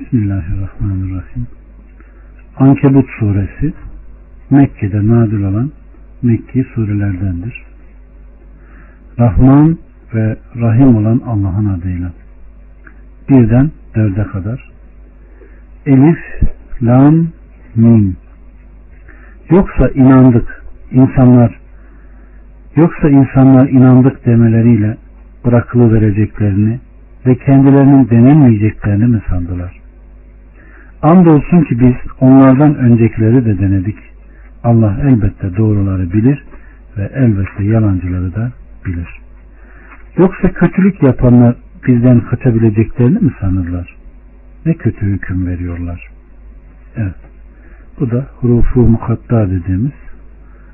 Bismillahirrahmanirrahim. Ankebut suresi Mekke'de nadir olan Mekki surelerdendir. Rahman ve Rahim olan Allah'ın adıyla. Birden dörde kadar. Elif, Lam, Mim. Yoksa inandık. insanlar yoksa insanlar inandık demeleriyle bırakılı vereceklerini ve kendilerinin denenmeyeceklerini mi sandılar? Andolsun ki biz onlardan öncekileri de denedik. Allah elbette doğruları bilir ve elbette yalancıları da bilir. Yoksa kötülük yapanlar bizden kaçabileceklerini mi sanırlar? Ne kötü hüküm veriyorlar. Evet. Bu da hurufu mukatta dediğimiz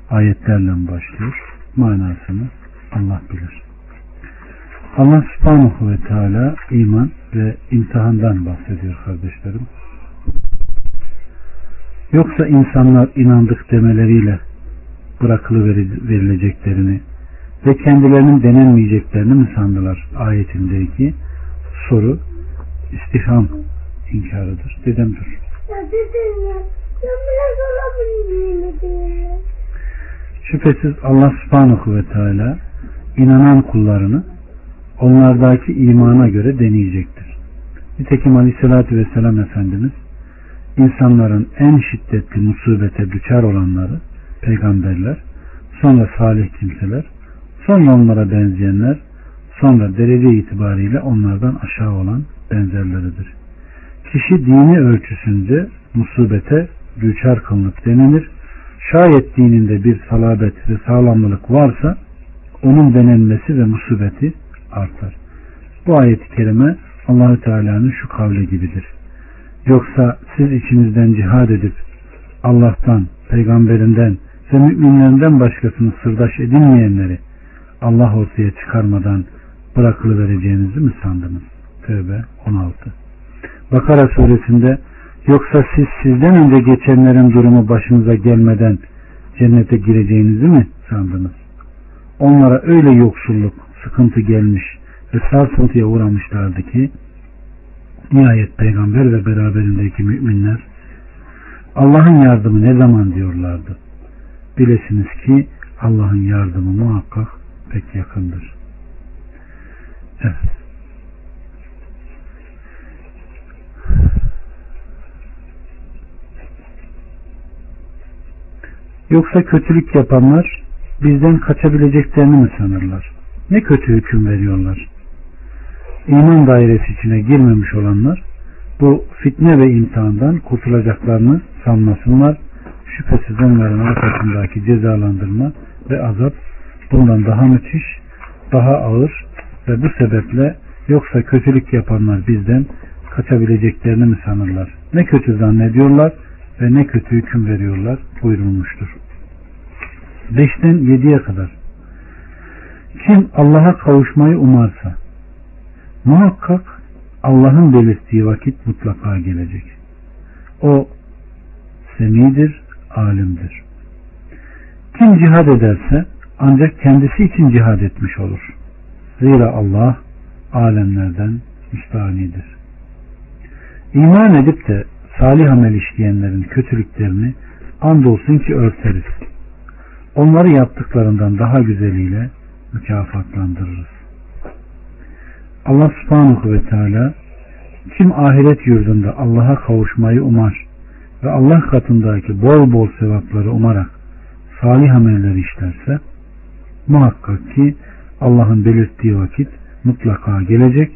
ayetlerle başlıyor. Manasını Allah bilir. Allah subhanahu ve teala iman ve imtihandan bahsediyor kardeşlerim. Yoksa insanlar inandık demeleriyle bırakılı verileceklerini ve kendilerinin denenmeyeceklerini mi sandılar ayetindeki soru istifham inkarıdır. Dedem dur. Şüphesiz Allah subhanahu ve teala inanan kullarını onlardaki imana göre deneyecektir. Nitekim Aleyhisselatü Vesselam Efendimiz insanların en şiddetli musibete düçar olanları peygamberler, sonra salih kimseler, sonra onlara benzeyenler, sonra derece itibariyle onlardan aşağı olan benzerleridir. Kişi dini ölçüsünce musibete düçar kılınıp denilir. Şayet dininde bir salabet ve sağlamlılık varsa onun denenmesi ve musibeti artar. Bu ayet-i kerime Allahü Teala'nın şu kavli gibidir. Yoksa siz içinizden cihad edip Allah'tan, peygamberinden ve müminlerinden başkasını sırdaş edinmeyenleri Allah ortaya çıkarmadan bırakılı vereceğinizi mi sandınız? Tövbe 16. Bakara suresinde yoksa siz sizden önce geçenlerin durumu başınıza gelmeden cennete gireceğinizi mi sandınız? Onlara öyle yoksulluk, sıkıntı gelmiş ve sarsıntıya uğramışlardı ki nihayet peygamber ve beraberindeki müminler Allah'ın yardımı ne zaman diyorlardı. Bilesiniz ki Allah'ın yardımı muhakkak pek yakındır. Evet. Yoksa kötülük yapanlar bizden kaçabileceklerini mi sanırlar? Ne kötü hüküm veriyorlar. İman dairesi içine girmemiş olanlar bu fitne ve imtihandan kurtulacaklarını sanmasınlar. Şüphesiz onların arkasındaki cezalandırma ve azap bundan daha müthiş, daha ağır ve bu sebeple yoksa kötülük yapanlar bizden kaçabileceklerini mi sanırlar? Ne kötü zannediyorlar ve ne kötü hüküm veriyorlar buyurulmuştur. 5'ten 7'ye kadar. Kim Allah'a kavuşmayı umarsa muhakkak Allah'ın belirttiği vakit mutlaka gelecek. O semidir, alimdir. Kim cihad ederse ancak kendisi için cihad etmiş olur. Zira Allah alemlerden müstahanidir. İman edip de salih amel işleyenlerin kötülüklerini andolsun ki örteriz onları yaptıklarından daha güzeliyle mükafatlandırırız. Allah subhanahu ve teala kim ahiret yurdunda Allah'a kavuşmayı umar ve Allah katındaki bol bol sevapları umarak salih amelleri işlerse muhakkak ki Allah'ın belirttiği vakit mutlaka gelecek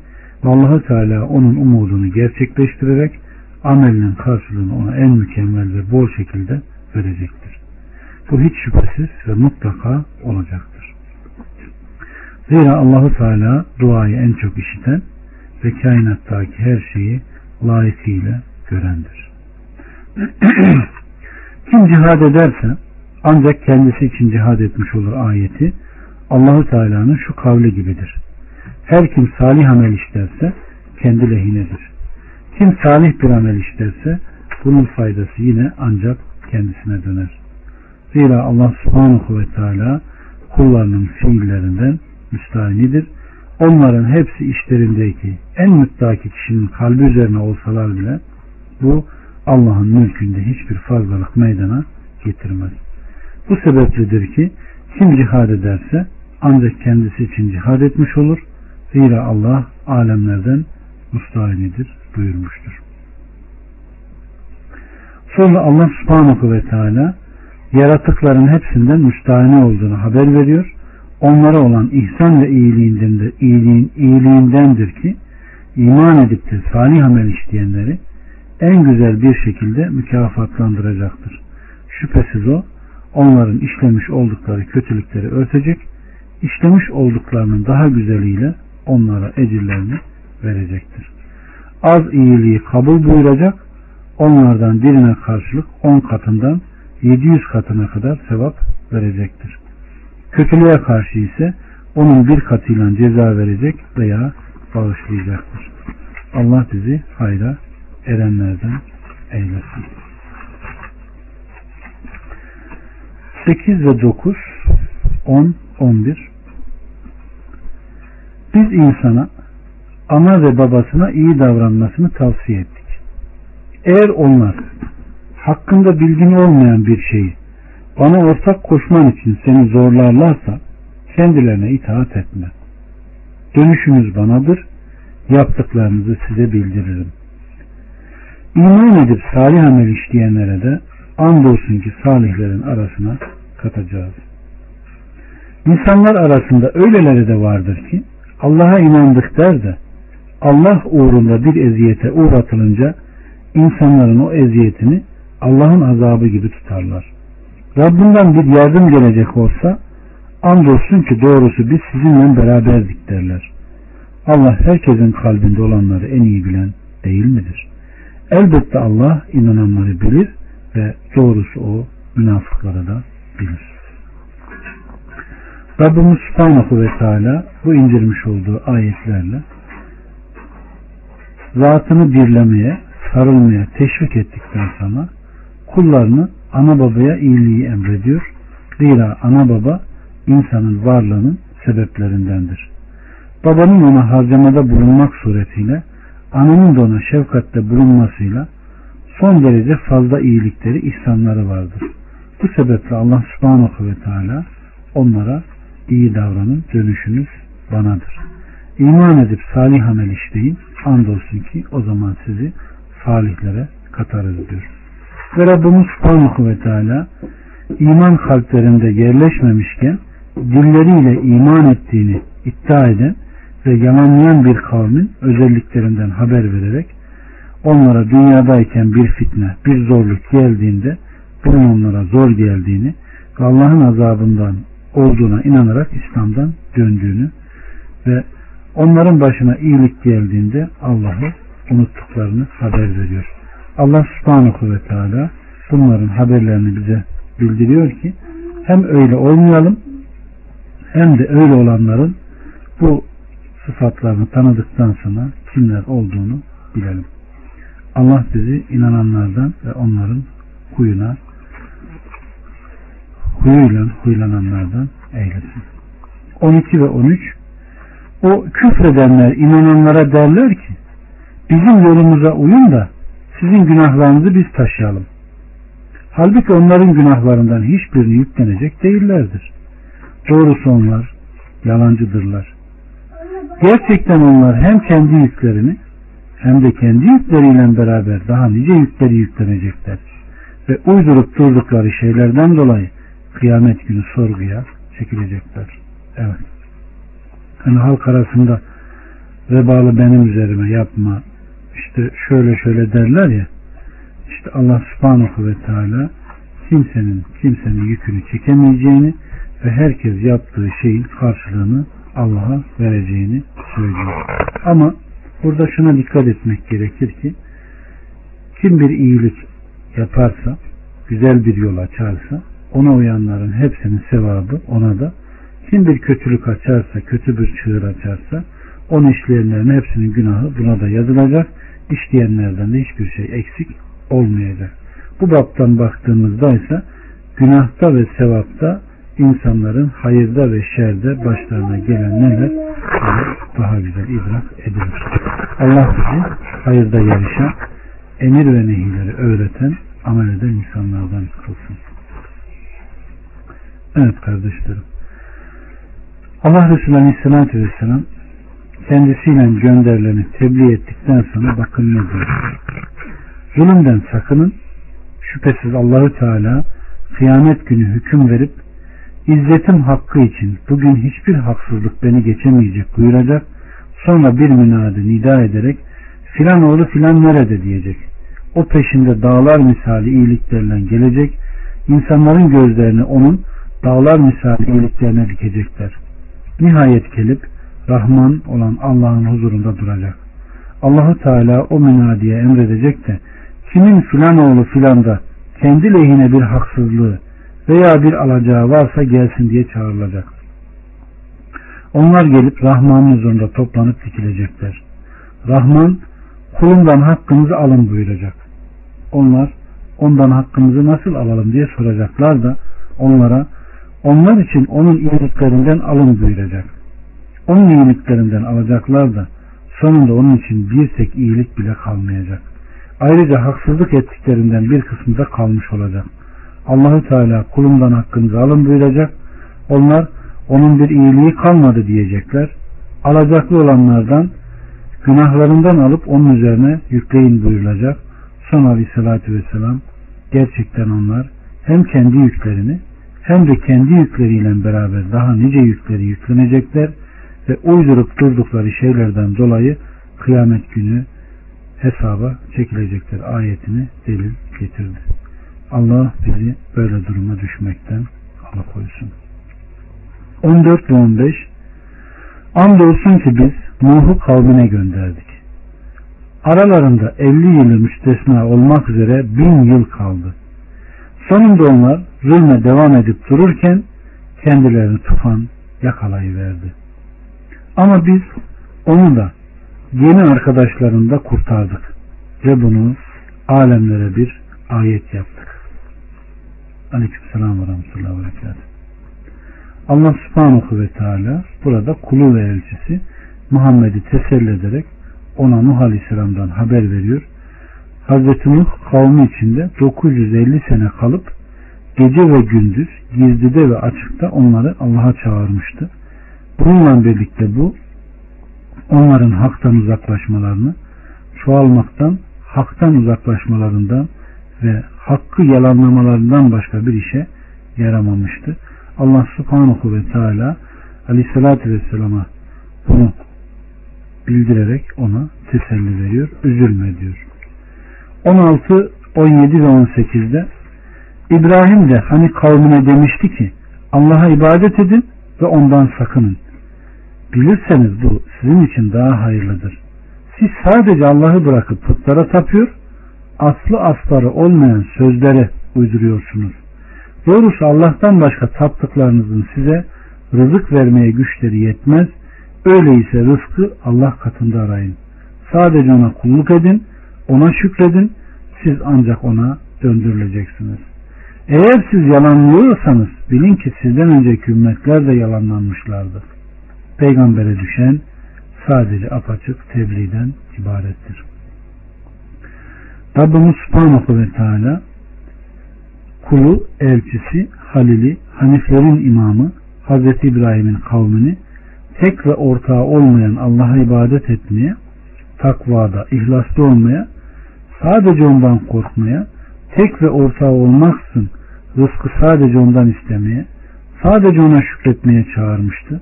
ve allah Teala onun umudunu gerçekleştirerek amelinin karşılığını ona en mükemmel ve bol şekilde verecektir. Bu hiç şüphesiz ve mutlaka olacaktır. Zira Allahu Teala duayı en çok işiten ve kainattaki her şeyi layıkıyla görendir. Kim cihad ederse ancak kendisi için cihad etmiş olur ayeti Allahu Teala'nın şu kavli gibidir. Her kim salih amel işlerse kendi lehinedir. Kim salih bir amel işlerse bunun faydası yine ancak kendisine döner. Zira Allah subhanahu ve teala kullarının fiillerinden müstahinidir. onların hepsi işlerindeki en müttaki kişinin kalbi üzerine olsalar bile bu Allah'ın mülkünde hiçbir fazlalık meydana getirmez. Bu sebepledir ki kim cihad ederse ancak kendisi için cihad etmiş olur. Zira Allah alemlerden mustahinidir buyurmuştur. Sonra Allah subhanahu ve teala yaratıkların hepsinden müstahane olduğunu haber veriyor. Onlara olan ihsan ve iyiliğinden de, iyiliğin, iyiliğindendir ki iman edip de salih amel işleyenleri en güzel bir şekilde mükafatlandıracaktır. Şüphesiz o onların işlemiş oldukları kötülükleri örtecek, işlemiş olduklarının daha güzeliyle onlara ecirlerini verecektir. Az iyiliği kabul buyuracak, onlardan birine karşılık on katından 700 katına kadar sevap verecektir. Kötülüğe karşı ise onun bir katıyla ceza verecek veya bağışlayacaktır. Allah bizi hayra erenlerden eylesin. 8 ve 9 10 11 Biz insana ana ve babasına iyi davranmasını tavsiye ettik. Eğer onlar hakkında bilgin olmayan bir şeyi bana ortak koşman için seni zorlarlarsa kendilerine itaat etme. Dönüşünüz banadır, yaptıklarınızı size bildiririm. İman edip salih amel işleyenlere de andolsun ki salihlerin arasına katacağız. İnsanlar arasında öyleleri de vardır ki Allah'a inandık der de Allah uğrunda bir eziyete uğratılınca insanların o eziyetini Allah'ın azabı gibi tutarlar. Rabbinden bir yardım gelecek olsa andolsun ki doğrusu biz sizinle beraberdik derler. Allah herkesin kalbinde olanları en iyi bilen değil midir? Elbette Allah inananları bilir ve doğrusu o münafıkları da bilir. Rabbimiz Subhanahu ve Teala bu indirmiş olduğu ayetlerle zatını birlemeye, sarılmaya teşvik ettikten sonra kullarını ana babaya iyiliği emrediyor. Zira ana baba insanın varlığının sebeplerindendir. Babanın ona harcamada bulunmak suretiyle ananın da ona şefkatte bulunmasıyla son derece fazla iyilikleri, ihsanları vardır. Bu sebeple Allah subhanahu ve teala onlara iyi davranın, dönüşünüz banadır. İman edip salih amel işleyin, andolsun ki o zaman sizi salihlere katarız diyor. Ve Rabbimiz subhanahu ve teala iman kalplerinde yerleşmemişken dilleriyle iman ettiğini iddia eden ve yalanlayan bir kavmin özelliklerinden haber vererek onlara dünyadayken bir fitne, bir zorluk geldiğinde bunun onlara zor geldiğini ve Allah'ın azabından olduğuna inanarak İslam'dan döndüğünü ve onların başına iyilik geldiğinde Allah'ı unuttuklarını haber veriyor. Allah subhanahu ve teala bunların haberlerini bize bildiriyor ki hem öyle olmayalım hem de öyle olanların bu sıfatlarını tanıdıktan sonra kimler olduğunu bilelim. Allah bizi inananlardan ve onların huyuna huyuyla huylananlardan eylesin. 12 ve 13 O küfredenler inananlara derler ki bizim yolumuza uyun da sizin günahlarınızı biz taşıyalım. Halbuki onların günahlarından hiçbirini yüklenecek değillerdir. Doğrusu onlar yalancıdırlar. Gerçekten onlar hem kendi yüklerini hem de kendi yükleriyle beraber daha nice yükleri yüklenecekler. Ve uydurup durdukları şeylerden dolayı kıyamet günü sorguya çekilecekler. Evet. Hani halk arasında vebalı benim üzerime yapma işte şöyle şöyle derler ya işte Allah subhanahu ve teala kimsenin kimsenin yükünü çekemeyeceğini ve herkes yaptığı şeyin karşılığını Allah'a vereceğini söylüyor. Ama burada şuna dikkat etmek gerekir ki kim bir iyilik yaparsa, güzel bir yol açarsa ona uyanların hepsinin sevabı ona da kim bir kötülük açarsa, kötü bir çığır açarsa onun işleyenlerin hepsinin günahı buna da yazılacak. İşleyenlerden de hiçbir şey eksik olmayacak. Bu baptan baktığımızda ise günahta ve sevapta insanların hayırda ve şerde başlarına gelen neler daha güzel idrak edilir. Allah bizi hayırda yarışan, emir ve nehirleri öğreten, amel eden insanlardan kılsın. Evet kardeşlerim. Allah Resulü Aleyhisselatü Vesselam kendisiyle gönderileni tebliğ ettikten sonra bakın ne diyor. Zulümden sakının. Şüphesiz Allahü Teala kıyamet günü hüküm verip İzzetim hakkı için bugün hiçbir haksızlık beni geçemeyecek buyuracak. Sonra bir münadi nida ederek filan oğlu filan nerede diyecek. O peşinde dağlar misali iyiliklerle gelecek. İnsanların gözlerini onun dağlar misali iyiliklerine dikecekler. Nihayet gelip Rahman olan Allah'ın huzurunda duracak. Allahu Teala o münadiye emredecek de kimin filan oğlu filan da kendi lehine bir haksızlığı veya bir alacağı varsa gelsin diye çağrılacak. Onlar gelip Rahman'ın huzurunda toplanıp dikilecekler. Rahman kulumdan hakkınızı alın buyuracak. Onlar ondan hakkımızı nasıl alalım diye soracaklar da onlara onlar için onun iyiliklerinden alın buyuracak. Onun iyiliklerinden alacaklar da sonunda onun için bir tek iyilik bile kalmayacak. Ayrıca haksızlık ettiklerinden bir kısmı da kalmış olacak. Allahu Teala kulumdan hakkınızı alın buyuracak. Onlar onun bir iyiliği kalmadı diyecekler. Alacaklı olanlardan günahlarından alıp onun üzerine yükleyin buyurulacak. Son aleyhissalatü vesselam gerçekten onlar hem kendi yüklerini hem de kendi yükleriyle beraber daha nice yükleri yüklenecekler ve uydurup durdukları şeylerden dolayı kıyamet günü hesaba çekilecekler ayetini delil getirdi. Allah bizi böyle duruma düşmekten alıkoysun. 14 ve 15 Andolsun ki biz Nuh'u kavmine gönderdik. Aralarında 50 yılı müstesna olmak üzere bin yıl kaldı. Sonunda onlar zulme devam edip dururken kendilerini tufan yakalayıverdi. Ama biz onu da yeni arkadaşlarını da kurtardık ve bunu alemlere bir ayet yaptık. Aleykümselam ve rahmetullahi ve berekatuhu. Allah subhanahu ve teala burada kulu ve elçisi Muhammed'i teselli ederek ona Nuh Aleyhisselam'dan haber veriyor. Hazreti Nuh kavmi içinde 950 sene kalıp gece ve gündüz gizlide ve açıkta onları Allah'a çağırmıştı. Bununla birlikte bu onların haktan uzaklaşmalarını çoğalmaktan, haktan uzaklaşmalarından ve hakkı yalanlamalarından başka bir işe yaramamıştı. Allah subhanahu ve teala aleyhissalatü vesselama bunu bildirerek ona teselli veriyor. Üzülme diyor. 16, 17 ve 18'de İbrahim de hani kavmine demişti ki Allah'a ibadet edin ve ondan sakının. Bilirseniz bu sizin için daha hayırlıdır. Siz sadece Allah'ı bırakıp putlara tapıyor, aslı asları olmayan sözlere uyduruyorsunuz. Doğrusu Allah'tan başka taptıklarınızın size rızık vermeye güçleri yetmez. Öyleyse rızkı Allah katında arayın. Sadece ona kulluk edin, ona şükredin. Siz ancak ona döndürüleceksiniz. Eğer siz yalanlıyorsanız bilin ki sizden önceki ümmetler de yalanlanmışlardır. Peygambere düşen sadece apaçık tebliğden ibarettir. Rabbimiz Subhanahu ve Teala kulu, elçisi, halili, haniflerin imamı Hazreti İbrahim'in kavmini tek ve ortağı olmayan Allah'a ibadet etmeye, takvada, ihlaslı olmaya, sadece ondan korkmaya, tek ve ortağı olmaksın rızkı sadece ondan istemeye, sadece ona şükretmeye çağırmıştı.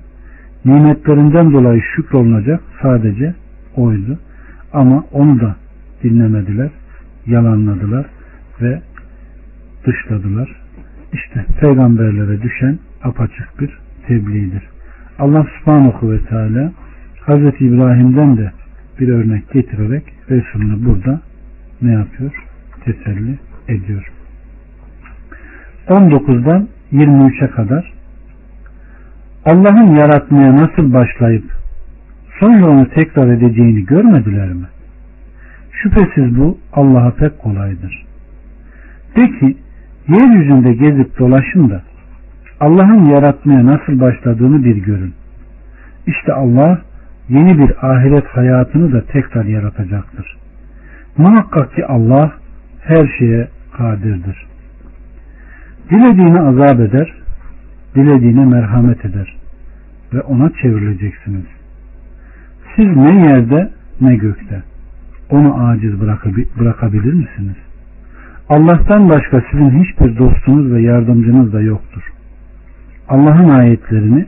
Nimetlerinden dolayı şükrolunacak sadece oydu. Ama onu da dinlemediler, yalanladılar ve dışladılar. İşte peygamberlere düşen apaçık bir tebliğdir. Allah subhanahu ve teala Hazreti İbrahim'den de bir örnek getirerek Resulünü burada ne yapıyor? Teselli ediyor. 19'dan 23'e kadar Allah'ın yaratmaya nasıl başlayıp sonra onu tekrar edeceğini görmediler mi? Şüphesiz bu Allah'a pek kolaydır. De ki yeryüzünde gezip dolaşın da Allah'ın yaratmaya nasıl başladığını bir görün. İşte Allah yeni bir ahiret hayatını da tekrar yaratacaktır. Muhakkak ki Allah her şeye kadirdir. Dilediğini azap eder, dilediğine merhamet eder ve ona çevrileceksiniz. Siz ne yerde ne gökte onu aciz bırakabilir misiniz? Allah'tan başka sizin hiçbir dostunuz ve yardımcınız da yoktur. Allah'ın ayetlerini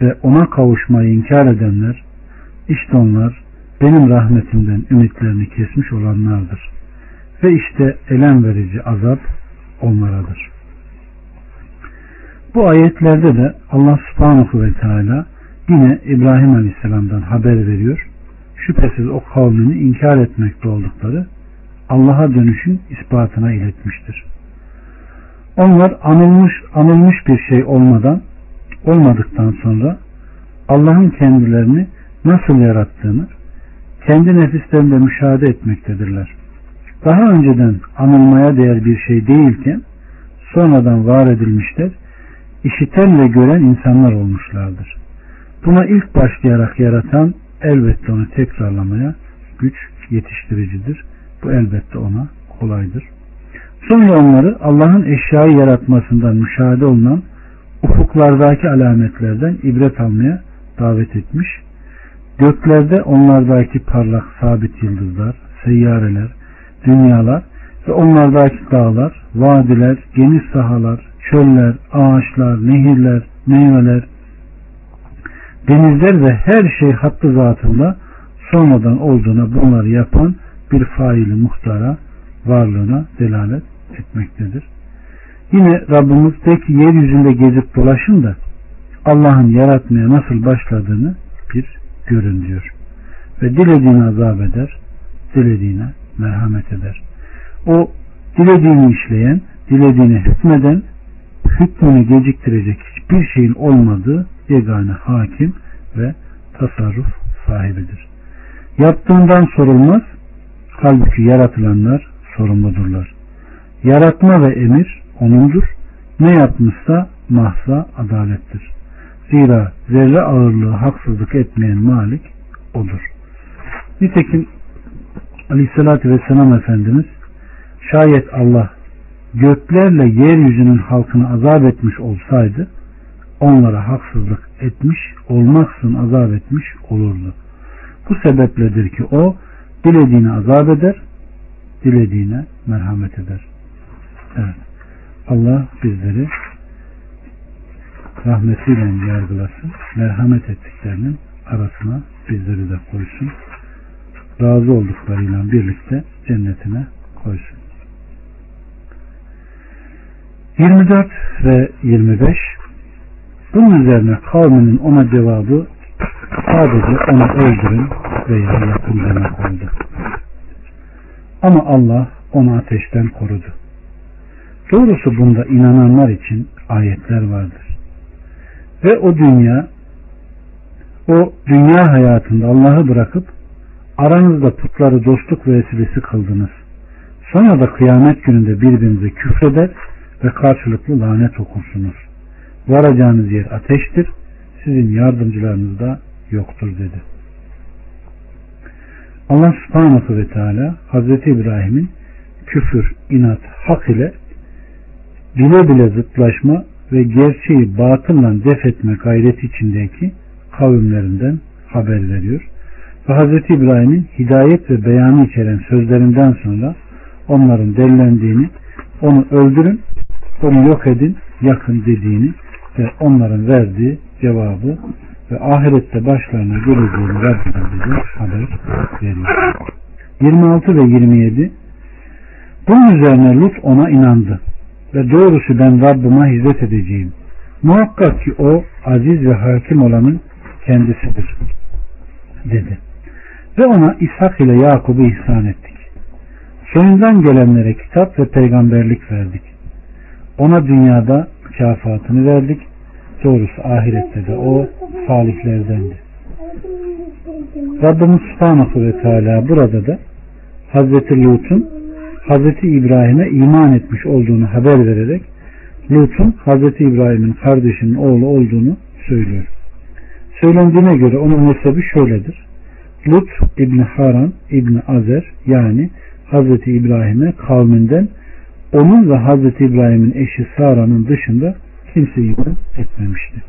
ve ona kavuşmayı inkar edenler, işte onlar benim rahmetimden ümitlerini kesmiş olanlardır. Ve işte elem verici azap onlaradır. Bu ayetlerde de Allah subhanahu ve teala yine İbrahim Aleyhisselam'dan haber veriyor. Şüphesiz o kavmini inkar etmekte oldukları Allah'a dönüşün ispatına iletmiştir. Onlar anılmış, anılmış bir şey olmadan olmadıktan sonra Allah'ın kendilerini nasıl yarattığını kendi nefislerinde müşahede etmektedirler. Daha önceden anılmaya değer bir şey değilken sonradan var edilmişler, işiten ve gören insanlar olmuşlardır. Buna ilk başlayarak yaratan elbette onu tekrarlamaya güç yetiştiricidir. Bu elbette ona kolaydır. Sonra onları Allah'ın eşyayı yaratmasından müşahede olunan ufuklardaki alametlerden ibret almaya davet etmiş. Göklerde onlardaki parlak sabit yıldızlar, seyyareler, dünyalar ve onlardaki dağlar, vadiler, geniş sahalar, çöller, ağaçlar, nehirler, meyveler, denizler ve her şey hattı zatında sonradan olduğuna bunları yapan bir faili muhtara varlığına delalet etmektedir. Yine Rabbimiz de ki yeryüzünde gezip dolaşın da Allah'ın yaratmaya nasıl başladığını bir görün diyor. Ve dilediğini azap eder, dilediğine merhamet eder. O dilediğini işleyen, dilediğine hükmeden, hükmünü geciktirecek hiçbir şeyin olmadığı yegane hakim ve tasarruf sahibidir. Yaptığından sorulmaz, halbuki yaratılanlar sorumludurlar. Yaratma ve emir O'nundur. Ne yapmışsa mahsa adalettir. Zira zerre ağırlığı haksızlık etmeyen malik odur. Nitekim Aleyhisselatü Vesselam Efendimiz şayet Allah göklerle yeryüzünün halkını azap etmiş olsaydı onlara haksızlık etmiş olmaksın azap etmiş olurdu. Bu sebepledir ki o dilediğini azap eder, dilediğine merhamet eder. Evet. Allah bizleri rahmetiyle yargılasın. Merhamet ettiklerinin arasına bizleri de koysun. Razı olduklarıyla birlikte cennetine koysun. 24 ve 25 bunun üzerine kavminin ona cevabı sadece onu öldürün veya yakın demek oldu. Ama Allah onu ateşten korudu. Doğrusu bunda inananlar için ayetler vardır. Ve o dünya o dünya hayatında Allah'ı bırakıp aranızda putları dostluk vesilesi kıldınız. Sonra da kıyamet gününde birbirinize küfreder ve karşılıklı lanet okursunuz. Varacağınız yer ateştir. Sizin yardımcılarınız da yoktur dedi. Allah subhanahu ve teala Hazreti İbrahim'in küfür, inat, hak ile bile bile zıtlaşma ve gerçeği batılla def etme gayreti içindeki kavimlerinden haber veriyor. Ve Hz. İbrahim'in hidayet ve beyanı içeren sözlerinden sonra onların delilendiğini, onu öldürün, onu yok edin, yakın dediğini ve onların verdiği cevabı ve ahirette başlarına geleceğini Rabbimiz bize haber veriyor. 26 ve 27 Bunun üzerine Lut ona inandı ve doğrusu ben Rabbime hizmet edeceğim. Muhakkak ki o aziz ve hakim olanın kendisidir dedi. Ve ona İshak ile Yakub'u ihsan ettik. Soyundan gelenlere kitap ve peygamberlik verdik. Ona dünyada mükafatını verdik. Doğrusu ahirette de o salihlerdendi. Rabbimiz Subhanahu ve Teala burada da Hazreti Lut'un Hazreti İbrahim'e iman etmiş olduğunu haber vererek Lut'un Hazreti İbrahim'in kardeşinin oğlu olduğunu söylüyor. Söylendiğine göre onun nesebi şöyledir. Lut İbni Haran İbni Azer yani Hazreti İbrahim'e kavminden onun ve Hazreti İbrahim'in eşi Sara'nın dışında kimse iman etmemişti.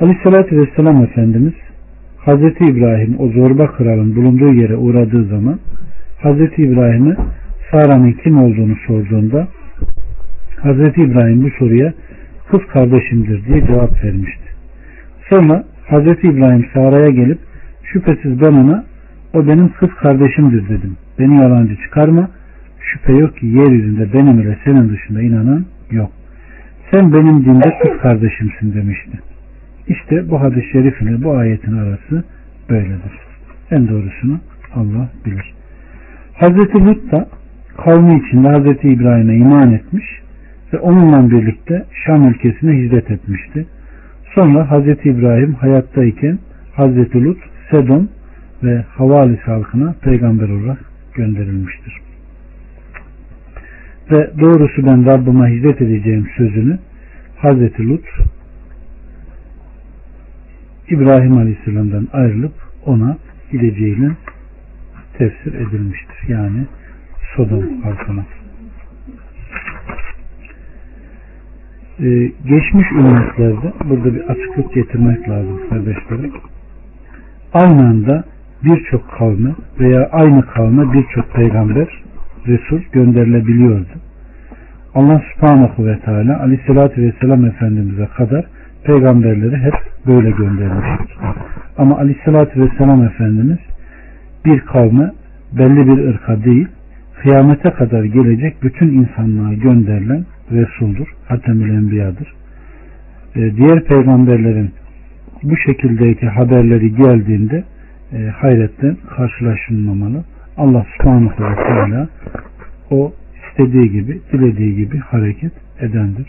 Aleyhissalatü Vesselam Efendimiz Hazreti İbrahim o zorba kralın bulunduğu yere uğradığı zaman Hazreti İbrahim'e Sara'nın kim olduğunu sorduğunda Hazreti İbrahim bu soruya kız kardeşimdir diye cevap vermişti. Sonra Hazreti İbrahim Sara'ya gelip şüphesiz ben ona o benim kız kardeşimdir dedim. Beni yalancı çıkarma. Şüphe yok ki yeryüzünde benim ile senin dışında inanan yok. Sen benim dinde kız kardeşimsin demişti. İşte bu hadis-i şerif ile bu ayetin arası böyledir. En doğrusunu Allah bilir. Hazreti Lut da kavmi içinde Hazreti İbrahim'e iman etmiş ve onunla birlikte Şam ülkesine hicret etmişti. Sonra Hazreti İbrahim hayattayken Hazreti Lut, Sedon ve Havalis halkına peygamber olarak gönderilmiştir. Ve doğrusu ben Rabbime hicret edeceğim sözünü Hazreti Lut İbrahim Aleyhisselam'dan ayrılıp ona gideceğinin tefsir edilmiştir. Yani Sodom halkına. Ee, geçmiş ümmetlerde burada bir açıklık getirmek lazım kardeşlerim. Aynı anda birçok kavme veya aynı kavme birçok peygamber, Resul gönderilebiliyordu. Allah subhanahu ve teala aleyhissalatü vesselam Efendimiz'e kadar peygamberleri hep böyle göndermiştir. Ama aleyhissalatü vesselam Efendimiz bir kavme belli bir ırka değil kıyamete kadar gelecek bütün insanlığa gönderilen Resul'dur. Hatemül Enbiya'dır. Ee, diğer peygamberlerin bu şekildeki haberleri geldiğinde e, hayretten karşılaşılmamalı. Allah subhanahu ve teala o istediği gibi, dilediği gibi hareket edendir.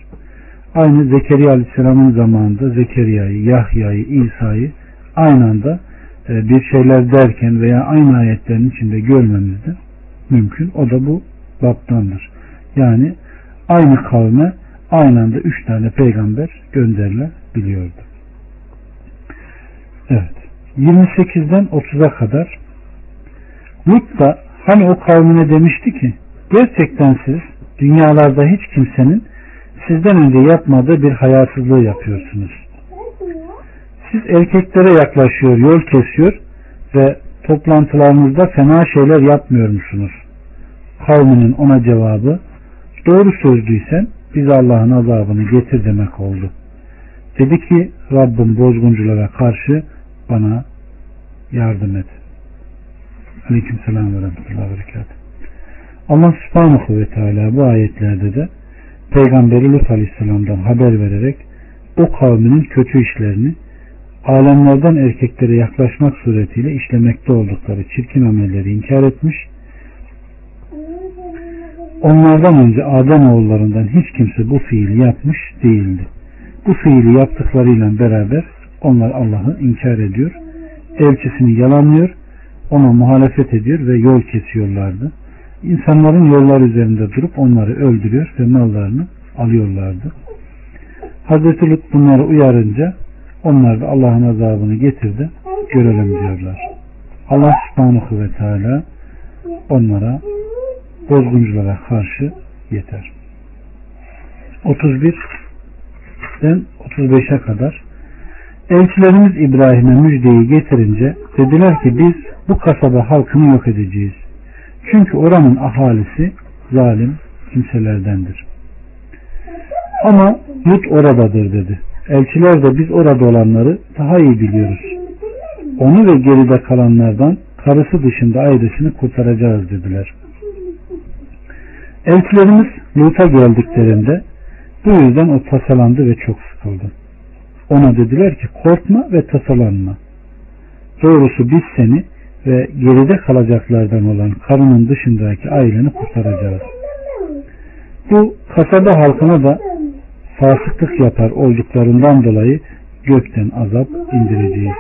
Aynı Zekeriya Aleyhisselam'ın zamanında Zekeriya'yı, Yahya'yı, İsa'yı aynı anda e, bir şeyler derken veya aynı ayetlerin içinde görmemiz de mümkün. O da bu baptandır. Yani aynı kavme aynı anda üç tane peygamber gönderilebiliyordu. Evet. 28'den 30'a kadar Lut da hani o kavmine demişti ki gerçekten siz dünyalarda hiç kimsenin sizden önce yapmadığı bir hayasızlığı yapıyorsunuz. Siz erkeklere yaklaşıyor, yol kesiyor ve toplantılarınızda fena şeyler yapmıyor musunuz? Kavminin ona cevabı doğru sözlüysen biz Allah'ın azabını getir demek oldu. Dedi ki Rabbim bozgunculara karşı bana yardım et. Aleyküm selam ve rahmetullahi ve Allah subhanahu ve teala bu ayetlerde de Peygamberi Lut aleyhisselamdan haber vererek o kavminin kötü işlerini alemlerden erkeklere yaklaşmak suretiyle işlemekte oldukları çirkin amelleri inkar etmiş. Onlardan önce Adem oğullarından hiç kimse bu fiili yapmış değildi. Bu fiili yaptıklarıyla beraber onlar Allah'ı inkar ediyor, elçisini yalanlıyor, ona muhalefet ediyor ve yol kesiyorlardı. İnsanların yollar üzerinde durup onları öldürüyor ve mallarını alıyorlardı. Hazreti Lut bunları uyarınca onlar da Allah'ın azabını getirdi. Görelim diyorlar. Allah subhanahu ve teala onlara bozgunculara karşı yeter. 31'den 35'e kadar Elçilerimiz İbrahim'e müjdeyi getirince dediler ki biz bu kasaba halkını yok edeceğiz. Çünkü oranın ahalisi zalim kimselerdendir. Ama Lut oradadır dedi. Elçiler de biz orada olanları daha iyi biliyoruz. Onu ve geride kalanlardan karısı dışında ayrısını kurtaracağız dediler. Elçilerimiz Lut'a geldiklerinde bu yüzden o tasalandı ve çok sıkıldı. Ona dediler ki korkma ve tasalanma. Doğrusu biz seni ve geride kalacaklardan olan karının dışındaki aileni kurtaracağız. Bu kasaba halkına da fasıklık yapar olduklarından dolayı gökten azap indireceğiz.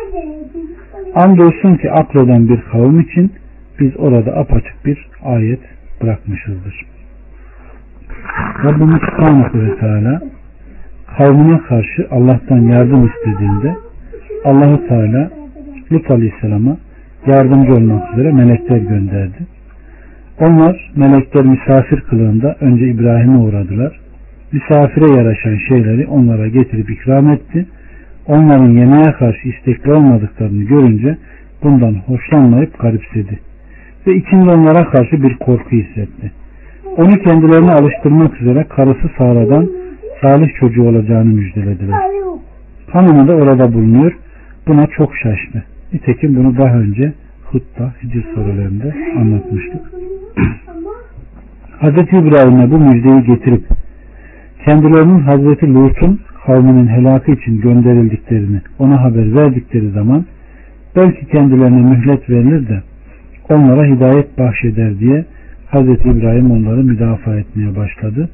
Andolsun ki akleden bir kavim için biz orada apaçık bir ayet bırakmışızdır. Rabbimiz Subhanahu ve Teala kavmine karşı Allah'tan yardım istediğinde Allahu Teala Lut Aleyhisselam'a yardımcı olmak üzere melekler gönderdi. Onlar melekler misafir kılığında önce İbrahim'e uğradılar. Misafire yaraşan şeyleri onlara getirip ikram etti. Onların yemeğe karşı istekli olmadıklarını görünce bundan hoşlanmayıp garipsedi. Ve içinde onlara karşı bir korku hissetti. Onu kendilerine alıştırmak üzere karısı Sara'dan salih çocuğu olacağını müjdelediler. Hanımı da orada bulunuyor. Buna çok şaştı. Nitekim bunu daha önce Hutta, Hicr sorularında anlatmıştık. Hz. İbrahim'e bu müjdeyi getirip kendilerinin Hazreti Lut'un kavminin helakı için gönderildiklerini ona haber verdikleri zaman belki kendilerine mühlet verilir de onlara hidayet bahşeder diye Hz. İbrahim onları müdafaa etmeye başladı.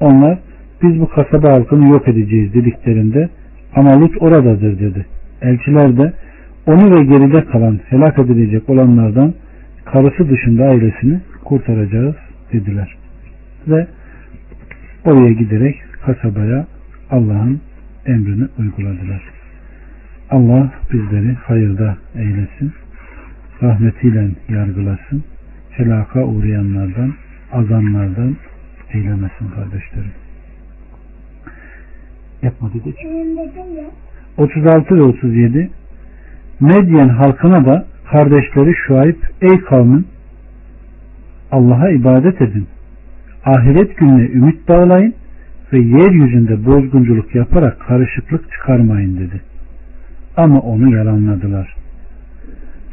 Onlar biz bu kasaba halkını yok edeceğiz dediklerinde ama Lut oradadır dedi. Elçiler de onu ve geride kalan helak edilecek olanlardan karısı dışında ailesini kurtaracağız dediler. Ve oraya giderek kasabaya Allah'ın emrini uyguladılar. Allah bizleri hayırda eylesin. Rahmetiyle yargılasın. Helaka uğrayanlardan, azanlardan eylemesin kardeşlerim. Yapma dedik. 36 ve 37 Medyen halkına da kardeşleri Şuayb ey kavmin Allah'a ibadet edin. Ahiret gününe ümit bağlayın ve yeryüzünde bozgunculuk yaparak karışıklık çıkarmayın dedi. Ama onu yalanladılar.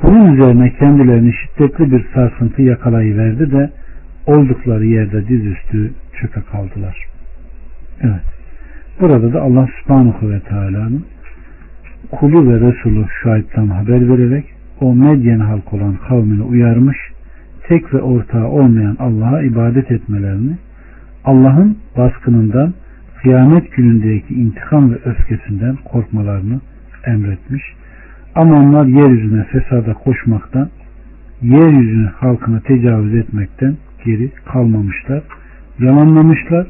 Bunun üzerine kendilerini şiddetli bir sarsıntı yakalayıverdi de oldukları yerde dizüstü çöpe kaldılar. Evet. Burada da Allah subhanahu ve teala'nın kulu ve Resulü Şuayb'dan haber vererek o Medyen halk olan kavmini uyarmış, tek ve ortağı olmayan Allah'a ibadet etmelerini, Allah'ın baskınından kıyamet günündeki intikam ve öfkesinden korkmalarını emretmiş. Ama onlar yeryüzüne fesada koşmaktan, yeryüzüne halkına tecavüz etmekten geri kalmamışlar, yalanlamışlar,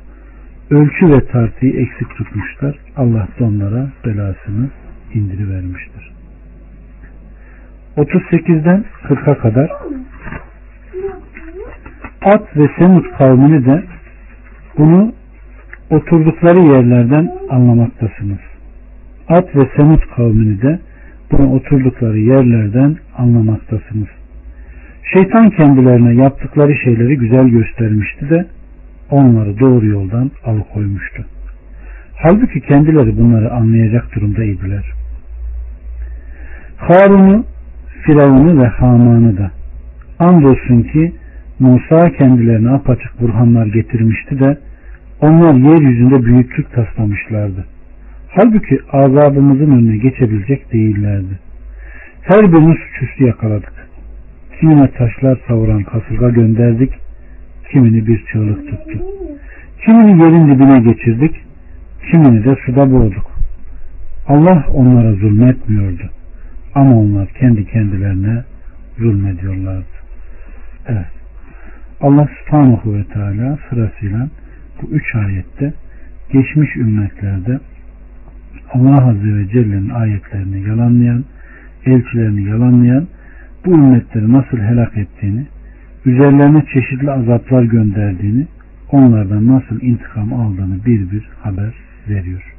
ölçü ve tartıyı eksik tutmuşlar. Allah da onlara belasını indirivermiştir. 38'den 40'a kadar At ve Semut kavmini de bunu oturdukları yerlerden anlamaktasınız. At ve Semut kavmini de bunu oturdukları yerlerden anlamaktasınız. Şeytan kendilerine yaptıkları şeyleri güzel göstermişti de onları doğru yoldan alıkoymuştu. Halbuki kendileri bunları anlayacak durumdaydılar. Harun'u, Firavun'u ve Haman'ı da andolsun ki Musa kendilerine apaçık burhanlar getirmişti de onlar yeryüzünde büyüklük taslamışlardı. Halbuki azabımızın önüne geçebilecek değillerdi. Her birini suçüstü yakaladık. Kimine taşlar savuran kasırga gönderdik, kimini bir çığlık tuttu. Kimini yerin dibine geçirdik, kimini de suda boğduk. Allah onlara zulmetmiyordu. Ama onlar kendi kendilerine zulmediyorlardı. Evet. Allah subhanahu ve teala sırasıyla bu üç ayette geçmiş ümmetlerde Allah Azze ve Celle'nin ayetlerini yalanlayan, elçilerini yalanlayan bu ümmetleri nasıl helak ettiğini, üzerlerine çeşitli azaplar gönderdiğini, onlardan nasıl intikam aldığını bir bir haber veriyor.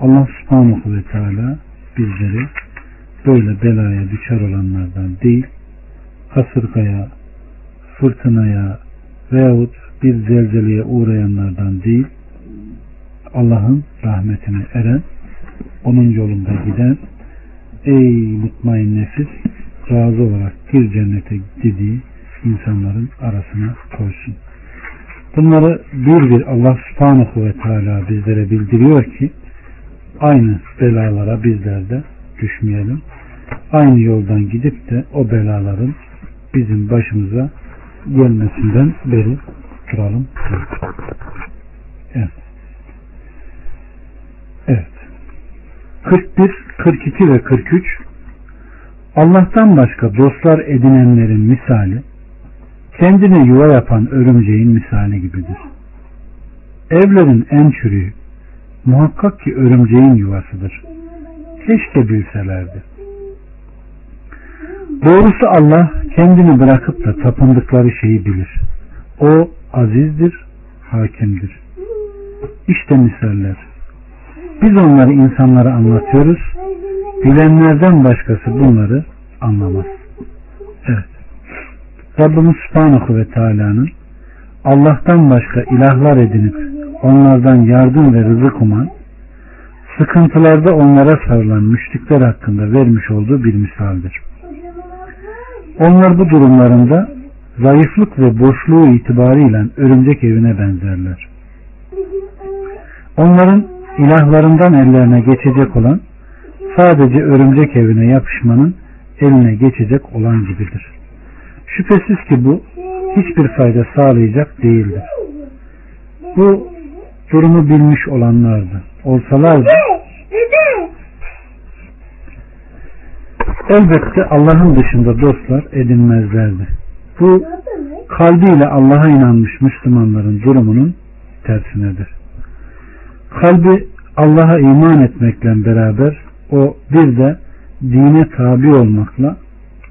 Allah subhanahu ve teala bizleri böyle belaya düşer olanlardan değil, kasırgaya, fırtınaya veyahut bir zelzeleye uğrayanlardan değil, Allah'ın rahmetine eren, onun yolunda giden, ey mutmain nefis, razı olarak bir cennete dediği insanların arasına koysun. Bunları bir bir Allah subhanahu ve teala bizlere bildiriyor ki aynı belalara bizler de düşmeyelim. Aynı yoldan gidip de o belaların bizim başımıza gelmesinden beri duralım. Evet. Evet. 41, 42 ve 43 Allah'tan başka dostlar edinenlerin misali kendine yuva yapan örümceğin misali gibidir. Evlerin en çürüğü muhakkak ki örümceğin yuvasıdır. Keşke bilselerdi. Doğrusu Allah kendini bırakıp da tapındıkları şeyi bilir. O azizdir, hakimdir. İşte misaller. Biz onları insanlara anlatıyoruz. Bilenlerden başkası bunları anlamaz. Rabbimiz Subhanahu ve Teala'nın Allah'tan başka ilahlar edinip onlardan yardım ve rızık uman, sıkıntılarda onlara sarılan müşrikler hakkında vermiş olduğu bir misaldir. Onlar bu durumlarında zayıflık ve boşluğu itibarıyla örümcek evine benzerler. Onların ilahlarından ellerine geçecek olan sadece örümcek evine yapışmanın eline geçecek olan gibidir. Şüphesiz ki bu hiçbir fayda sağlayacak değildir. Bu durumu bilmiş olanlardı. Olsalardı elbette Allah'ın dışında dostlar edinmezlerdi. Bu kalbiyle Allah'a inanmış Müslümanların durumunun tersinedir. Kalbi Allah'a iman etmekle beraber o bir de dine tabi olmakla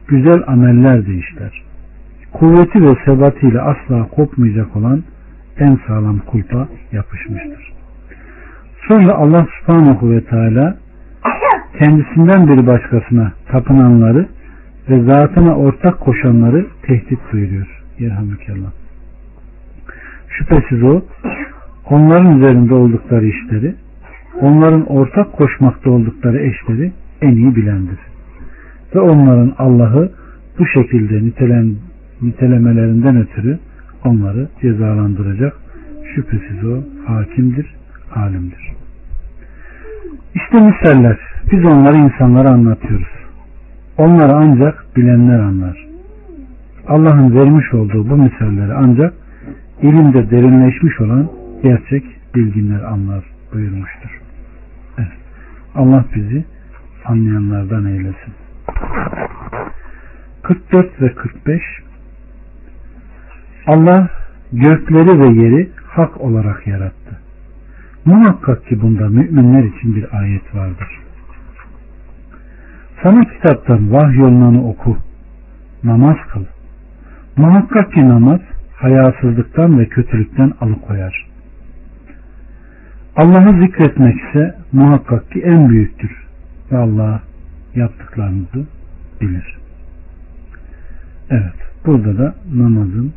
güzel ameller de işler. Kuvveti ve sebatiyle asla kopmayacak olan en sağlam kulpa yapışmıştır. Sonra Allah subhanahu ve teala kendisinden bir başkasına tapınanları ve zatına ortak koşanları tehdit buyuruyor. Yerhamdülillah. Şüphesiz o onların üzerinde oldukları işleri, onların ortak koşmakta oldukları eşleri en iyi bilendir. Ve onların Allah'ı bu şekilde nitelen, nitelemelerinden ötürü onları cezalandıracak. Şüphesiz o hakimdir, alimdir. İşte misaller. Biz onları insanlara anlatıyoruz. Onları ancak bilenler anlar. Allah'ın vermiş olduğu bu misalleri ancak ilimde derinleşmiş olan gerçek bilginler anlar buyurmuştur. Evet. Allah bizi anlayanlardan eylesin. 44 ve 45 Allah gökleri ve yeri hak olarak yarattı. Muhakkak ki bunda müminler için bir ayet vardır. Sana kitaptan vahyolunanı oku, namaz kıl. Muhakkak ki namaz hayasızlıktan ve kötülükten alıkoyar. Allah'ı zikretmek ise muhakkak ki en büyüktür ve Allah yaptıklarınızı bilir. Evet, burada da namazın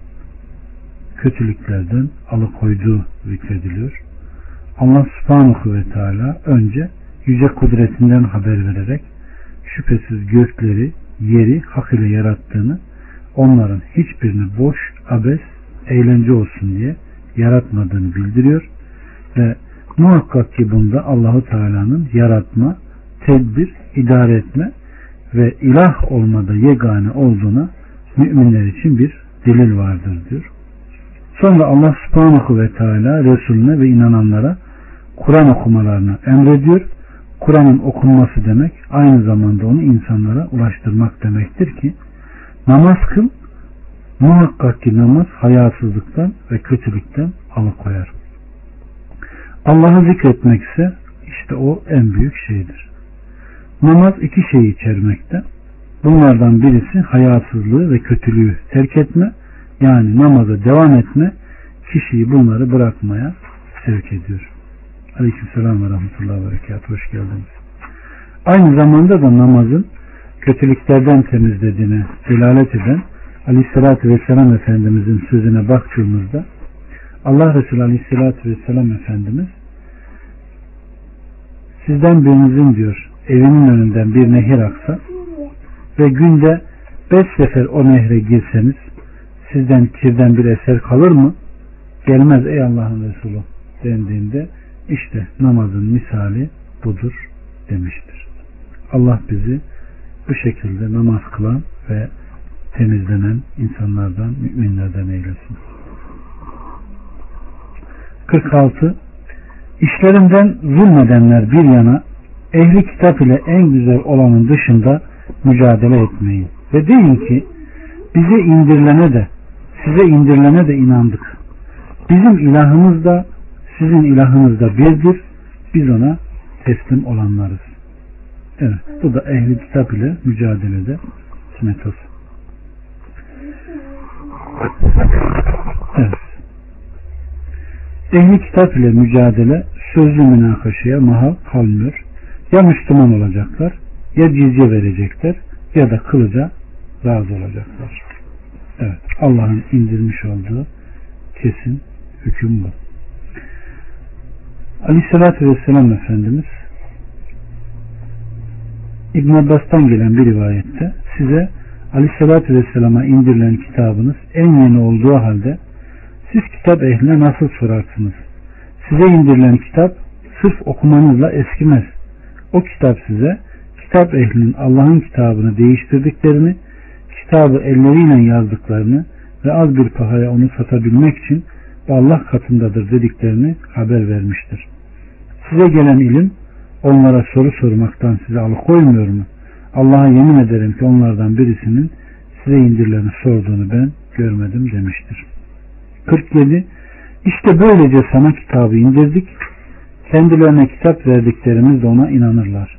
kötülüklerden alıkoyduğu zikrediliyor. Allah subhanahu ve teala önce yüce kudretinden haber vererek şüphesiz gökleri, yeri hak ile yarattığını, onların hiçbirini boş, abes, eğlence olsun diye yaratmadığını bildiriyor ve muhakkak ki bunda Allahu Teala'nın yaratma, tedbir, idare etme ve ilah olmada yegane olduğuna müminler için bir delil vardır diyor. Sonra Allah subhanahu ve teala Resulüne ve inananlara Kur'an okumalarını emrediyor. Kur'an'ın okunması demek aynı zamanda onu insanlara ulaştırmak demektir ki namaz kıl muhakkak ki namaz hayasızlıktan ve kötülükten alıkoyar. Allah'ı zikretmek ise işte o en büyük şeydir. Namaz iki şeyi içermekte. Bunlardan birisi hayasızlığı ve kötülüğü terk etme yani namaza devam etme kişiyi bunları bırakmaya sevk ediyor. Aleyküm selam ve rahmetullahi ve berekat. Hoş geldiniz. Aynı zamanda da namazın kötülüklerden temizlediğine delalet eden Aleyhisselatü Vesselam Efendimizin sözüne baktığımızda Allah Resulü Aleyhisselatü Vesselam Efendimiz sizden birinizin diyor evinin önünden bir nehir aksa ve günde beş sefer o nehre girseniz sizden kirden bir eser kalır mı? Gelmez ey Allah'ın Resulü dendiğinde işte namazın misali budur demiştir. Allah bizi bu şekilde namaz kılan ve temizlenen insanlardan, müminlerden eylesin. 46. İşlerinden zulmedenler bir yana ehli kitap ile en güzel olanın dışında mücadele etmeyin. Ve deyin ki bize indirilene de size indirilene de inandık. Bizim ilahımız da Sizin ilahınız da birdir. Biz ona teslim olanlarız. Evet. Bu da ehli kitap ile mücadelede metot. Evet. Ehli kitap ile mücadele sözlü münakaşaya mahal kalmıyor. Ya Müslüman olacaklar ya cizye verecekler ya da kılıca razı olacaklar. Evet. Allah'ın indirmiş olduğu kesin hüküm bu. Aleyhissalatü Vesselam Efendimiz İbn Abbas'tan gelen bir rivayette size Aleyhisselatü Vesselam'a indirilen kitabınız en yeni olduğu halde siz kitap ehline nasıl sorarsınız? Size indirilen kitap sırf okumanızla eskimez. O kitap size kitap ehlinin Allah'ın kitabını değiştirdiklerini, kitabı elleriyle yazdıklarını ve az bir pahaya onu satabilmek için Allah katındadır dediklerini haber vermiştir. Size gelen ilim onlara soru sormaktan size alıkoymuyor mu? Allah'a yemin ederim ki onlardan birisinin size indirileni sorduğunu ben görmedim demiştir. 47. İşte böylece sana kitabı indirdik. Kendilerine kitap verdiklerimiz de ona inanırlar.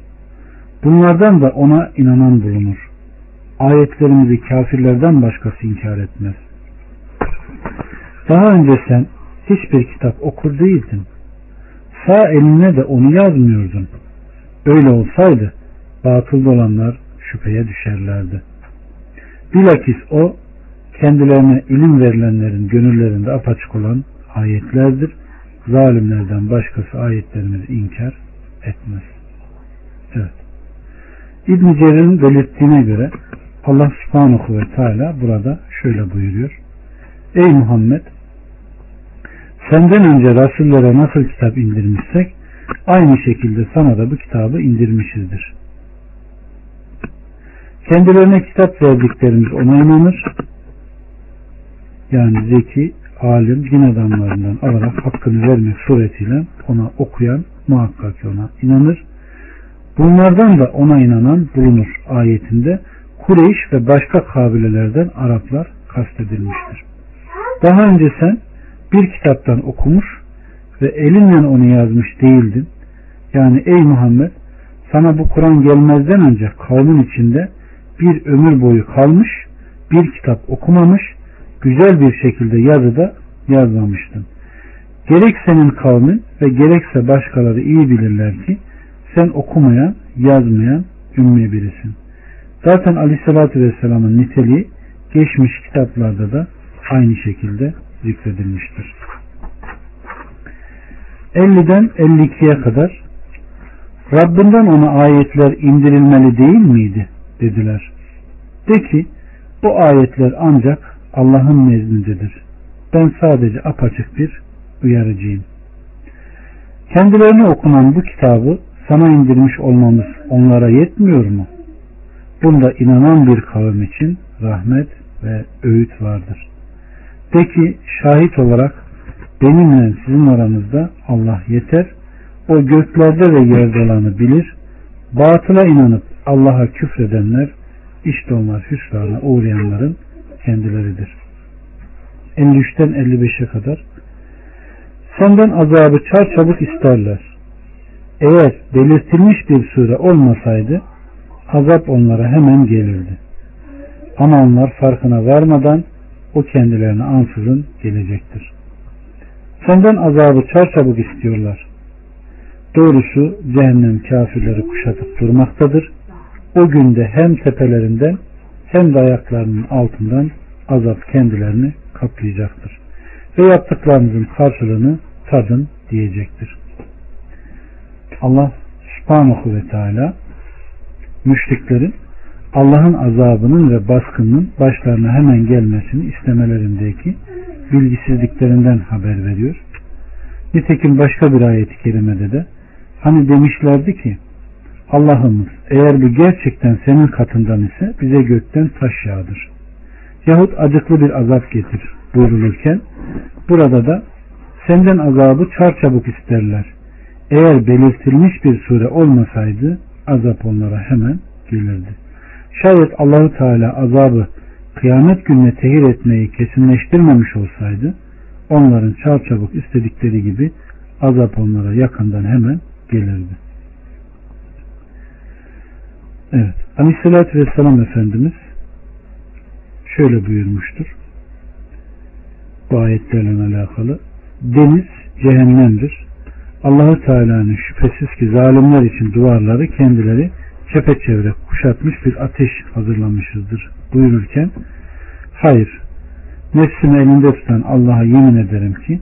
Bunlardan da ona inanan bulunur. Ayetlerimizi kafirlerden başkası inkar etmez. Daha önce sen hiçbir kitap okur değildin. Sağ eline de onu yazmıyordun. Öyle olsaydı batıl olanlar şüpheye düşerlerdi. Bilakis o kendilerine ilim verilenlerin gönüllerinde apaçık olan ayetlerdir. Zalimlerden başkası ayetlerimizi inkar etmez. Evet. İbn Cerir'in belirttiğine göre Allah subhanahu ve teala burada şöyle buyuruyor. Ey Muhammed senden önce rasullere nasıl kitap indirmişsek aynı şekilde sana da bu kitabı indirmişizdir. Kendilerine kitap verdiklerimiz ona inanır. Yani zeki, alim, din adamlarından alarak hakkını vermek suretiyle ona okuyan muhakkak ona inanır. Bunlardan da ona inanan bulunur ayetinde Kureyş ve başka kabilelerden Araplar kastedilmiştir. Daha önce sen bir kitaptan okumuş ve elinle onu yazmış değildin. Yani ey Muhammed sana bu Kur'an gelmezden önce kavmin içinde bir ömür boyu kalmış, bir kitap okumamış, güzel bir şekilde yazıda yazmamıştın. Gerek senin kavmin ve gerekse başkaları iyi bilirler ki sen okumayan, yazmayan ümmi birisin. Zaten Aleyhisselatü Vesselam'ın niteliği geçmiş kitaplarda da aynı şekilde zikredilmiştir. 50'den 52'ye kadar Rabbinden ona ayetler indirilmeli değil miydi? dediler. De ki bu ayetler ancak Allah'ın nezdindedir. Ben sadece apaçık bir uyarıcıyım. Kendilerine okunan bu kitabı sana indirmiş olmamız onlara yetmiyor mu? Bunda inanan bir kavim için rahmet ve öğüt vardır. De ki şahit olarak benimle sizin aranızda Allah yeter. O göklerde ve yerde olanı bilir. Batıla inanıp Allah'a küfredenler işte onlar hüsrana uğrayanların kendileridir. 53'ten 55'e kadar senden azabı çarçabuk isterler. Eğer belirtilmiş bir sure olmasaydı azap onlara hemen gelirdi. Ama onlar farkına varmadan o kendilerine ansızın gelecektir. Senden azabı çarçabuk istiyorlar. Doğrusu cehennem kafirleri kuşatıp durmaktadır. O günde hem tepelerinden hem de ayaklarının altından azap kendilerini kaplayacaktır. Ve yaptıklarınızın karşılığını tadın diyecektir. Allah subhanahu ve teala müşriklerin Allah'ın azabının ve baskının başlarına hemen gelmesini istemelerindeki bilgisizliklerinden haber veriyor. Nitekim başka bir ayeti kerimede de hani demişlerdi ki Allah'ımız eğer bu gerçekten senin katından ise bize gökten taş yağdır. Yahut acıklı bir azap getir buyrulurken burada da senden azabı çarçabuk isterler. Eğer belirtilmiş bir sure olmasaydı azap onlara hemen gelirdi. Şayet Allahu Teala azabı kıyamet gününe tehir etmeyi kesinleştirmemiş olsaydı onların çarçabuk istedikleri gibi azap onlara yakından hemen gelirdi. Evet. Aleyhissalatü Vesselam Efendimiz şöyle buyurmuştur. Bu ayetlerle alakalı. Deniz cehennemdir. Allahu Teala'nın şüphesiz ki zalimler için duvarları kendileri çepeçevre kuşatmış bir ateş hazırlamışızdır buyururken hayır nefsimi elinde tutan Allah'a yemin ederim ki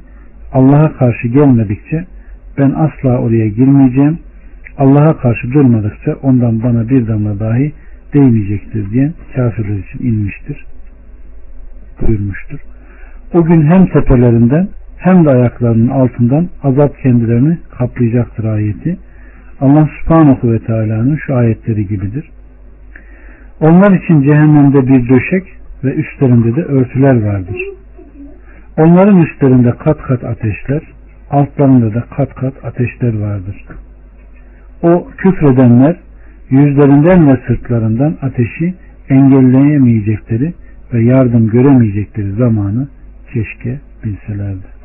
Allah'a karşı gelmedikçe ben asla oraya girmeyeceğim Allah'a karşı durmadıkça ondan bana bir damla dahi değmeyecektir diyen kafirler için inmiştir buyurmuştur. O gün hem tepelerinden hem de ayaklarının altından azap kendilerini kaplayacaktır ayeti. Allah subhanahu ve teala'nın şu ayetleri gibidir. Onlar için cehennemde bir döşek ve üstlerinde de örtüler vardır. Onların üstlerinde kat kat ateşler, altlarında da kat kat ateşler vardır. O küfredenler yüzlerinden ve sırtlarından ateşi engelleyemeyecekleri ve yardım göremeyecekleri zamanı keşke bilselerdi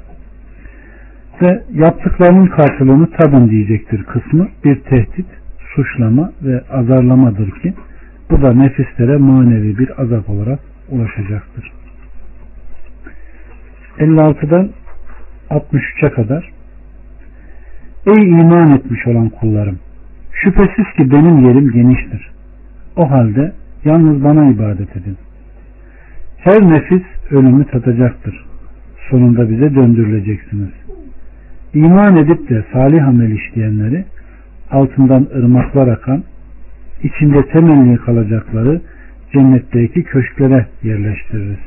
ve yaptıklarının karşılığını tadın diyecektir kısmı bir tehdit, suçlama ve azarlamadır ki bu da nefislere manevi bir azap olarak ulaşacaktır. 56'dan 63'e kadar Ey iman etmiş olan kullarım! Şüphesiz ki benim yerim geniştir. O halde yalnız bana ibadet edin. Her nefis ölümü tadacaktır. Sonunda bize döndürüleceksiniz. İman edip de salih amel işleyenleri altından ırmaklar akan, içinde temelli kalacakları cennetteki köşklere yerleştiririz.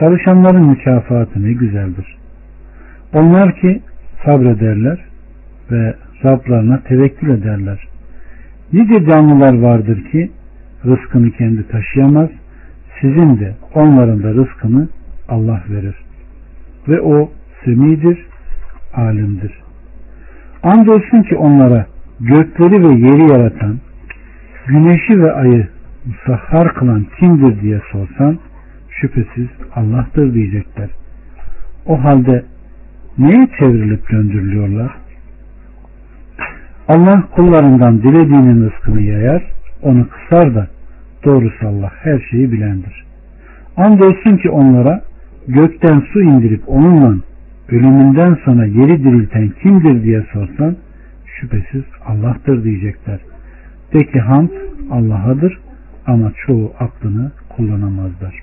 Çalışanların mükafatı ne güzeldir. Onlar ki sabrederler ve Rablarına tevekkül ederler. Nice canlılar vardır ki rızkını kendi taşıyamaz, sizin de onların da rızkını Allah verir. Ve o semidir, alimdir. Andolsun ki onlara gökleri ve yeri yaratan, güneşi ve ayı musahhar kılan kimdir diye sorsan, şüphesiz Allah'tır diyecekler. O halde neye çevrilip döndürülüyorlar? Allah kullarından dilediğinin rızkını yayar, onu kısar da doğrusu Allah her şeyi bilendir. Andolsun ki onlara gökten su indirip onunla ölümünden sonra yeri dirilten kimdir diye sorsan şüphesiz Allah'tır diyecekler. De ki hamd Allah'adır ama çoğu aklını kullanamazlar.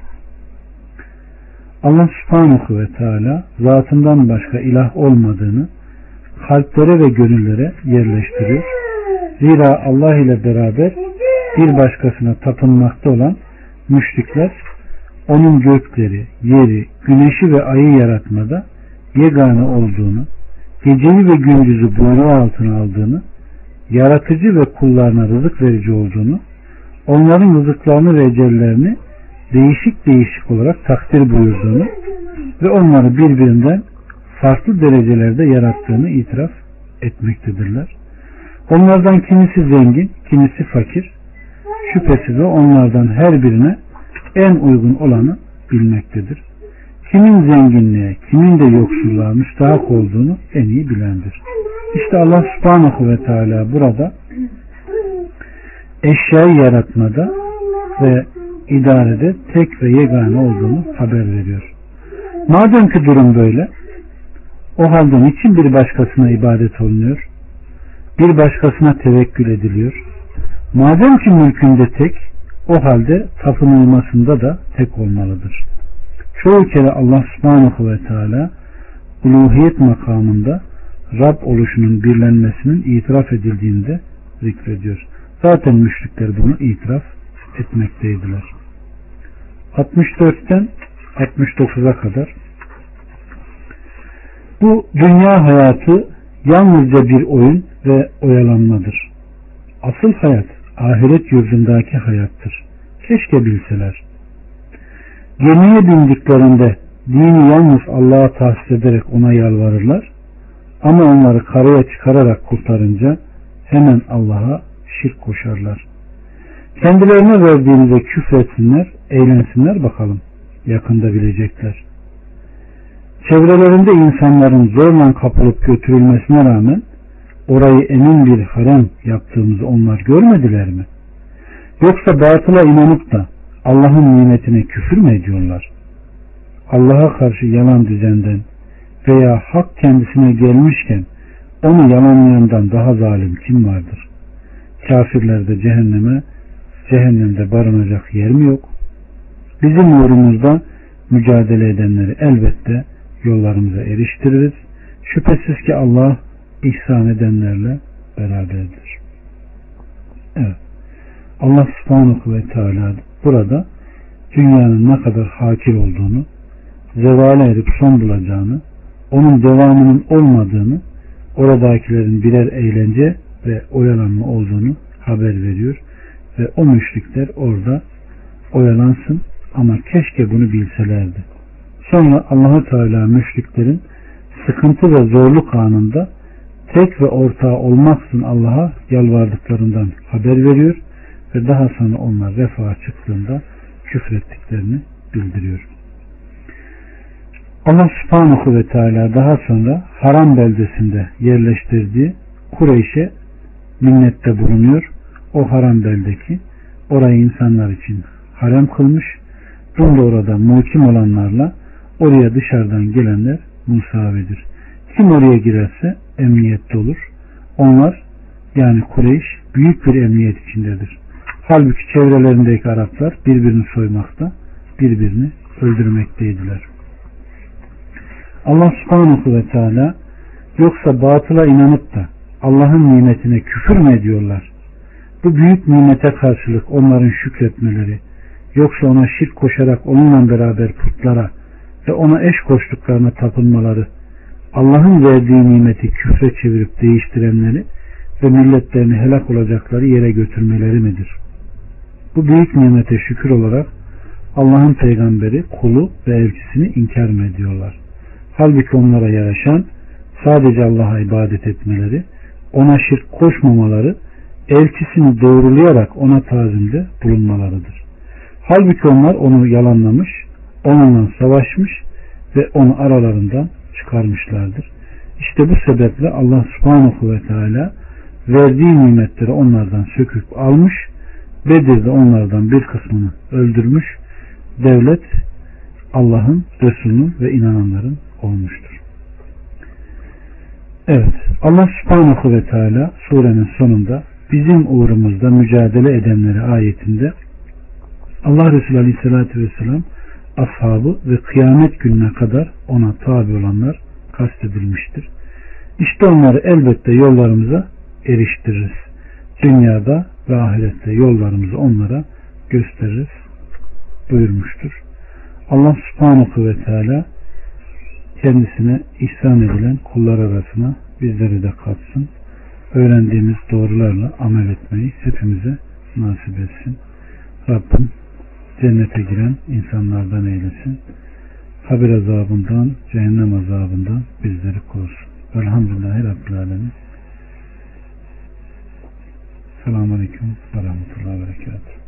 Allah subhanahu ve teala zatından başka ilah olmadığını kalplere ve gönüllere yerleştiriyor. Zira Allah ile beraber bir başkasına tapınmakta olan müşrikler onun gökleri, yeri, güneşi ve ayı yaratmada yegane olduğunu, geceyi ve gündüzü buyruğu altına aldığını, yaratıcı ve kullarına rızık verici olduğunu, onların rızıklarını ve ecellerini değişik değişik olarak takdir buyurduğunu ve onları birbirinden farklı derecelerde yarattığını itiraf etmektedirler. Onlardan kimisi zengin, kimisi fakir. Şüphesiz o onlardan her birine en uygun olanı bilmektedir kimin zenginliğe, kimin de yoksulluğa müstahak olduğunu en iyi bilendir. İşte Allah subhanahu ve teala burada eşyayı yaratmada ve idarede tek ve yegane olduğunu haber veriyor. Madem ki durum böyle, o halde niçin bir başkasına ibadet olunuyor? Bir başkasına tevekkül ediliyor. Madem ki mülkünde tek, o halde tapınılmasında da tek olmalıdır. Çoğu kere Allah subhanahu ve teala uluhiyet makamında Rab oluşunun birlenmesinin itiraf edildiğinde zikrediyor. Zaten müşrikler bunu itiraf etmekteydiler. 64'ten 69'a kadar bu dünya hayatı yalnızca bir oyun ve oyalanmadır. Asıl hayat ahiret yurdundaki hayattır. Keşke bilseler. Gemiye bindiklerinde dini yalnız Allah'a tahsis ederek ona yalvarırlar. Ama onları karaya çıkararak kurtarınca hemen Allah'a şirk koşarlar. Kendilerine verdiğinize küfretsinler, eğlensinler bakalım. Yakında bilecekler. Çevrelerinde insanların zorla kapılıp götürülmesine rağmen orayı emin bir harem yaptığımızı onlar görmediler mi? Yoksa batıla inanıp da Allah'ın nimetine küfür mü ediyorlar? Allah'a karşı yalan düzenden veya hak kendisine gelmişken onu yalanlayandan daha zalim kim vardır? Kafirlerde cehenneme, cehennemde barınacak yer mi yok? Bizim uğrumuzda mücadele edenleri elbette yollarımıza eriştiririz. Şüphesiz ki Allah ihsan edenlerle beraberdir. Evet. Allah subhanahu ve teala burada dünyanın ne kadar hakir olduğunu, zevale erip son bulacağını, onun devamının olmadığını, oradakilerin birer eğlence ve oyalanma olduğunu haber veriyor. Ve o müşrikler orada oyalansın ama keşke bunu bilselerdi. Sonra Allahu Teala müşriklerin sıkıntı ve zorluk anında tek ve ortağı olmaksızın Allah'a yalvardıklarından haber veriyor ve daha sonra onlar refaha çıktığında küfrettiklerini bildiriyor. Allah subhanahu ve teala daha sonra haram beldesinde yerleştirdiği Kureyş'e minnette bulunuyor. O haram beldeki orayı insanlar için harem kılmış. Bunda orada muhkim olanlarla oraya dışarıdan gelenler musavidir. Kim oraya girerse emniyette olur. Onlar yani Kureyş büyük bir emniyet içindedir. Halbuki çevrelerindeki Araplar birbirini soymakta, birbirini öldürmekteydiler. Allah subhanahu ve teala yoksa batıla inanıp da Allah'ın nimetine küfür mü ediyorlar? Bu büyük nimete karşılık onların şükretmeleri, yoksa ona şirk koşarak onunla beraber putlara ve ona eş koştuklarına tapınmaları, Allah'ın verdiği nimeti küfre çevirip değiştirenleri ve milletlerini helak olacakları yere götürmeleri midir? Bu büyük nimete şükür olarak Allah'ın peygamberi, kulu ve elçisini inkar mı ediyorlar? Halbuki onlara yaraşan sadece Allah'a ibadet etmeleri, ona şirk koşmamaları, elçisini doğrulayarak ona tazimde bulunmalarıdır. Halbuki onlar onu yalanlamış, onunla savaşmış ve onu aralarından çıkarmışlardır. İşte bu sebeple Allah subhanahu ve teala verdiği nimetleri onlardan söküp almış, Bedir'de onlardan bir kısmını öldürmüş, devlet Allah'ın, Resulünün ve inananların olmuştur. Evet, Allah subhanahu ve teala surenin sonunda bizim uğrumuzda mücadele edenleri ayetinde Allah Resulü Aleyhisselatü Vesselam ashabı ve kıyamet gününe kadar ona tabi olanlar kastedilmiştir. İşte onları elbette yollarımıza eriştiririz. Dünyada ve ahirette yollarımızı onlara gösteririz buyurmuştur. Allah subhanahu ve teala kendisine ihsan edilen kullar arasına bizleri de katsın. Öğrendiğimiz doğrularla amel etmeyi hepimize nasip etsin. Rabbim cennete giren insanlardan eylesin. Kabir azabından, cehennem azabından bizleri korusun. Velhamdülillahi Rabbil Alemin. Selamun Aleyküm ve Rahmetullahi ve Berekatuhu.